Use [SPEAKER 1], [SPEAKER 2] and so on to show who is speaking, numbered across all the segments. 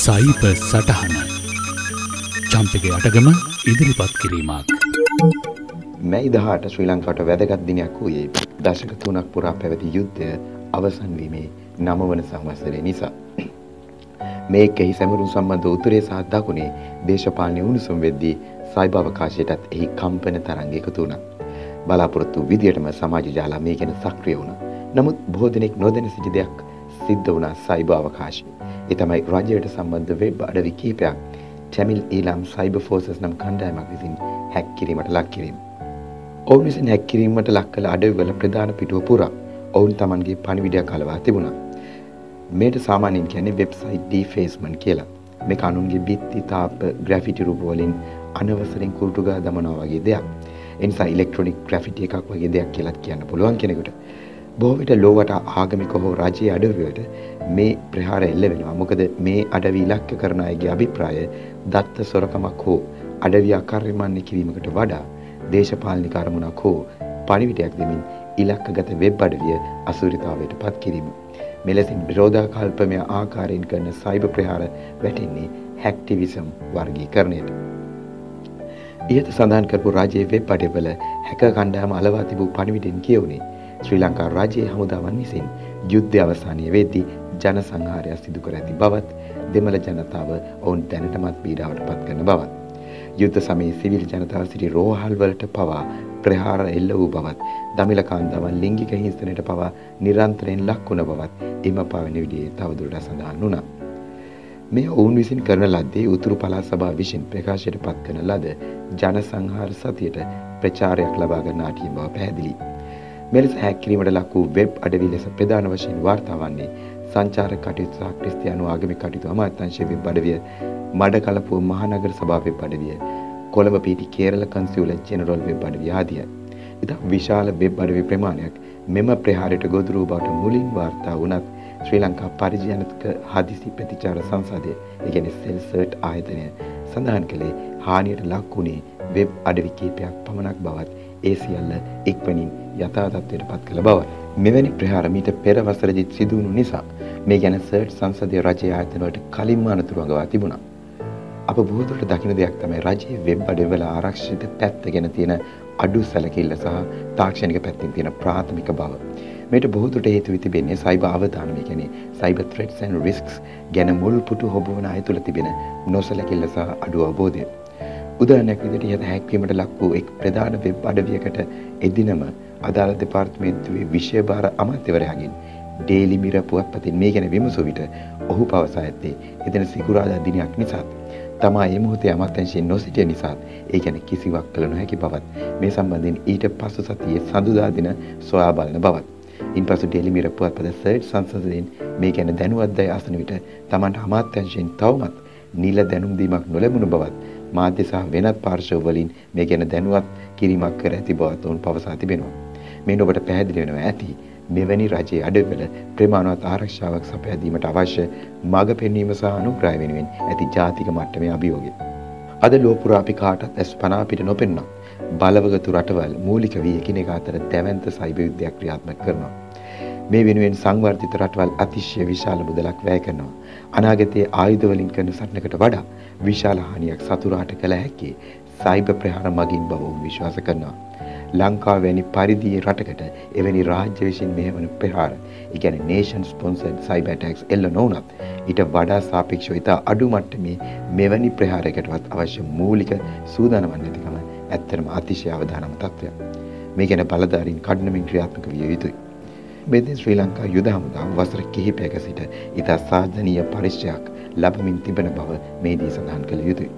[SPEAKER 1] සයිප සටහන චම්පක අටගම ඉදිරිපත් කිරීමක්.
[SPEAKER 2] මැයි දහට ශ්‍රී ලංකාට වැදගත් දිනයක් වූයේ දශක තුනක් පුරා පැවති යුද්ධය අවසන්වීමේ නමවන සංවත්සරය නිසා. මේ එහි සැමරුම් සම්බන්ධ උතුරේ සහ දකුණේ දේශපාලනය උණුසුම් වෙද්දී සයිබ අවකාශයටත් එහි කම්පන තරංග එකතු වුණා. බලාපොරොත්තු විදියටම සමාජ ජාලා මේ ගැන සක්‍රිය වුණා. නමුත් බොහෝ දෙනෙක් නොදැන සිටි දෙයක් සිද්ධ වුණා සයිබ අවකාශයේ. ඒ තමයි රජයට සම්බන්ධ වෙබ් අඩවි කීපයක් ටැමිල් ඊලාම් සයිබර් ෆෝසස් නම් කණ්ඩායමක් විසින් හැක් කිරීමට ලක් කිරීම. ඔවුන් විසින් හැක් කිරීමට ලක් කළ අඩවිවල ප්‍රධාන පිටුව පුරා ඔවුන් Tamanගේ පණිවිඩයක් කලවා තිබුණා. මේට සාමාන්‍යයෙන් කියන්නේ වෙබ්සයිට් ඩීෆේස්මන්ට් කියලා. මේක අනුන්ගේ බිත්ති තාප ග්‍රැෆිටි රූප වලින් අනවසරෙන් කුරුටු ගා දමනවා වගේ දෙයක්. ඒ නිසා ඉලෙක්ට්‍රොනික ග්‍රැෆිටි එකක් වගේ දෙයක් කියලා කියන්න පුළුවන් කෙනෙකුට. බොහෝ විට ලෝවට ආගමික හෝ රජයේ අඩවිවලට මේ ප්‍රහාර එල්ල වෙනවා. මොකද මේ අඩවි ඉලක්ක කරන අයගේ අභිප්‍රාය දත්ත සොරකමක් හෝ අඩවිය අකර්යමන්නේ කිරීමකට වඩා දේශපාලනික අරමුණක් හෝ පණිවිඩයක් දෙමින් ඉලක්කගත වෙබ් අඩවිය අසුරිතාවයට පත් කිරීම. මෙලෙසින් විරෝධාකල්පමය ආකාරයෙන් කරන සයිබර් ප්‍රහාර වැටෙන්නේ හැක්ටිවිසම් වර්ගීකරණයට. ඉහත සඳහන් කරපු රජයේ වෙබ් අඩවිවල හැක කණ්ඩායම අලවා තිබූ පණිවිඩෙන් කියවුනේ ශ්‍රී ලංකා රජයේ හමුදාවන් විසින් යුද්ධ අවසානය වෙද්දී ජන සංහාරයක් සිදු කර ඇති බවත් දෙමළ ජනතාව ඔවුන් දැනටමත් පීඩාවට පත් කරන බවත් යුද්ධ සමයේ සිවිල් ජනතාව සිටි රෝහල් වලට පවා ප්‍රහාර එල්ල වූ බවත් දමිළ කාන්තාවන් ලිංගික හිංසනයට පවා නිරන්තරයෙන් ලක් වුණ බවත් එම පවන විදිහේ තවදුරටත් සඳහන් වුණා. මේ ඔවුන් විසින් කරන ලද්දේ උතුරු පළාත් සභාව විසින් ප්‍රකාශයට පත් කරන ලද ජන සංහාර සතියට ප්‍රචාරයක් ලබා ගන්න ආටිය බව පැහැදිලියි. මෙලෙස හැක් කිරීමට ලක් වූ වෙබ් අඩවි ලෙස ප්‍රධාන වශයෙන් වාර්තා වන්නේ සංචාරක කටයුතු සහ ක්‍රිස්තියානු ආගමික කටයුතු අමාත්‍යාංශයේ වෙබ් අඩවිය මඩකලපුව මහනගර සභාව වෙබ් අඩවිය කොළඹ පිටි කේරළ කන්සියුල ජෙනරල් වෙබ් අඩවිය ආදිය. ඉතා විශාල වෙබ් අඩවි ප්‍රමාණයක් මෙම ප්‍රහාරයට ගොදුරු බවට මුලින් වාර්තා වුණත් ශ්‍රී ලංකා පරිජනක හදිසි ප්‍රතිචාර සංසදය ඒ කියන්නේ සෙල්සර්ට් ආයතනය සඳහන් කළේ හානියට ලක් වුණේ වෙබ් අඩවි කීපයක් පමණක් බවත් ඒ සියල්ල ඉක්මනින් යථා තත්ත්වයට පත් කළ බව. මෙවැනි ප්‍රහාර මීට පෙර වසරදිත් සිදුවුණු නිසා මේ ගැන සර්ට් සංසදීය රජයේ ආයතනවලට කලින්ම අනතුරු අඟවා තිබුණා. අප බොහෝ දුරට දකින දෙයක් තමයි රජයේ වෙබ් අඩවිවල ආරක්ෂිත පැත්ත ගැන තියෙන අඩු සැලකිල්ල සහ තාක්ෂණික පැත්තෙන් තියෙන ප්‍රාථමික බව. මේට බොහෝ දුරට හේතු වී තිබෙන්නේ සයිබර් අවධානය කියන්නේ සයිබර් threats and risks ගැන මුල් පුටු හොබවන අය තුළ තිබෙන නොසැලකිල්ල සහ අඩු අවබෝධය. උදාහරණයක් විදිහට යත හැක්වීමට ලක් වූ එක් ප්‍රධාන වෙබ් අඩවියකට එදිනම අදාළ දෙපාර්තමේන්තුවේ විෂය භාර අමාත්‍යවරයාගෙන් ඩේලි මිර පුවත්පතින් මේ ගැන විමසූ විට ඔහු පවසා ඇත්තේ එදින සිකුරාදා දිනයක් නිසාත්. තමා ඒ මොහොතේ අමාත්‍යංශයෙන් නොසිටිය නිසාත් ඒ ගැන කිසිවක් කළ නොහැකි බවත් මේ සම්බන්ධයෙන් ඊට පසු සතියේ සඳුදා දින සොයා බලන බවත්. ඉන්පසු ඩේලි මිර පුවත්පත සර්ච් සංසදයෙන් මේ ගැන දැනුවත් අය අසන විට තමන්ට අමාත්‍යංශයෙන් තවමත් නිල දැනුම් දීමක් නොලැබුණු බවත් මාධ්‍ය සහ වෙනත් පාර්ශව වලින් මේ ගැන දැනුවත් කිරීමක් කර ඇති බවත් ඔවුන් පවසා තිබෙනවා. මේ ඔබට පැහැදිලි වෙනවා ඇති මෙවැනි රජයේ අඩවල ප්‍රමාණවත් ආරක්ෂාවක් සපයා දීමට අවශ්‍ය මඟ පෙන්වීම සහ අනුග්‍රහය වෙනුවෙන් ඇති ජාතික මට්ටමේ අභියෝගය. අද ලෝපුරා අපි කාටත් ඇස් පනා පිට නොපෙන්නා බලවගතු රටවල් මූලික වී එකිනෙක අතර දැවැන්ත සයිබර් යුද්ධයක් ක්‍රියාත්මක කරනවා. මේ වෙනුවෙන් සංවර්ධිත රටවල් අතිශය විශාල මුදලක් වැය කරනවා. අනාගතයේ ආයුධ වලින් කරන සටනකට වඩා විශාල හානියක් සතුරාට කළ හැකි සයිබර් ප්‍රහාර මගින් බව විශ්වාස කරනවා. ලංකාව වැනි පරිදි රටකට එවැනි රාජ්‍ය විසින් මෙහෙවන ප්‍රහාර, ඒ කියන්නේ nation sponsored cyber attacks එල්ල නොවුනත් ඊට වඩා සාපේක්ෂව ඉතා අඩු මට්ටමේ මෙවැනි ප්‍රහාරයකටවත් අවශ්‍ය මූලික සූදානමක් නැතිකම ඇත්තටම අතිශය අවදානම තත්ත්වයක්. මේ ගැන බලධාරීන් කඩනමින් ක්‍රියාත්මක විය යුතුයි. මෙදින් ශ්‍රී ලංකා යුද හමුදාව වසර කිහිපයක සිට ඉතා සාධනීය පරිශ්‍රයක් ලබමින් තිබෙන බව මේදී සඳහන් කළ යුතුයි.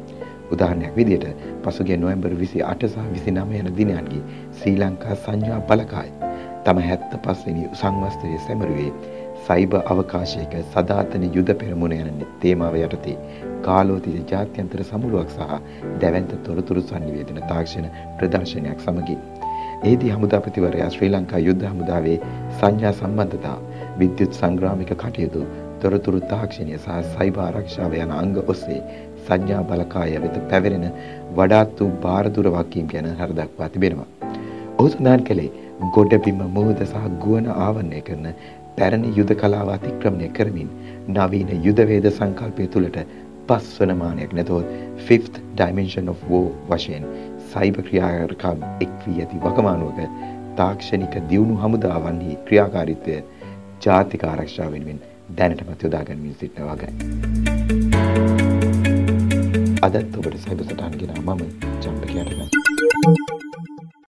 [SPEAKER 2] උදාහරණයක් විදිහට පසුගිය නොවැම්බර් 28 සහ 29 යන දිනයන්ගේ ශ්‍රී ලංකා සංඥා බලකාය තම 75 වෙනි සංවත්සරයේ සැමරුවේ සයිබර් අවකාශයක සදාතන යුද පෙරමුණ යන තේමාව යටතේ කාලෝතිත ජාත්‍යන්තර සමුළුවක් සහ දැවැන්ත තොරතුරු සංනිවේදන තාක්ෂණ ප්‍රදර්ශනයක් සමගින් එහිදී හමුදාපතිවරයා ශ්‍රී ලංකා යුද්ධ හමුදාවේ සංඥා සම්බන්ධතා විද්‍යුත් සංග්‍රාමික කටයුතු තොරතුරු තාක්ෂණය සහ සයිබර් ආරක්ෂාව යන අංග ඔස්සේ සංඥා බලකාය වෙත පැවරෙන වඩාත් වූ භාරදුර වගකීම් ගැන හර දක්වා තිබෙනවා. ඔහු සඳහන් කළේ ගොඩබිම මුහුද සහ ගුවන් ආවරණය කරන පැරණි යුද කලාව අතික්‍රමණය කරමින් නවීන යුදවේද සංකල්පය තුළට පස්වන මානයක් නැතොත් ෆිෆ්ත් ඩයිමෙන්ෂන් of වෝ වශයෙන් සයිබ ක්‍රියාකරකම් එක් වී ඇති වකමානුවක තාක්ෂණික දියුණු හමුදාවන්හි ක්‍රියාකාරිත්වය ජාතික ආරක්ෂා වෙනුවෙන් දැනටමත් යොදාගනිමින් සිටින වගයි. අදත් ඔබට සයිබ සටහන් ගෙන මම චම්පකයටගත්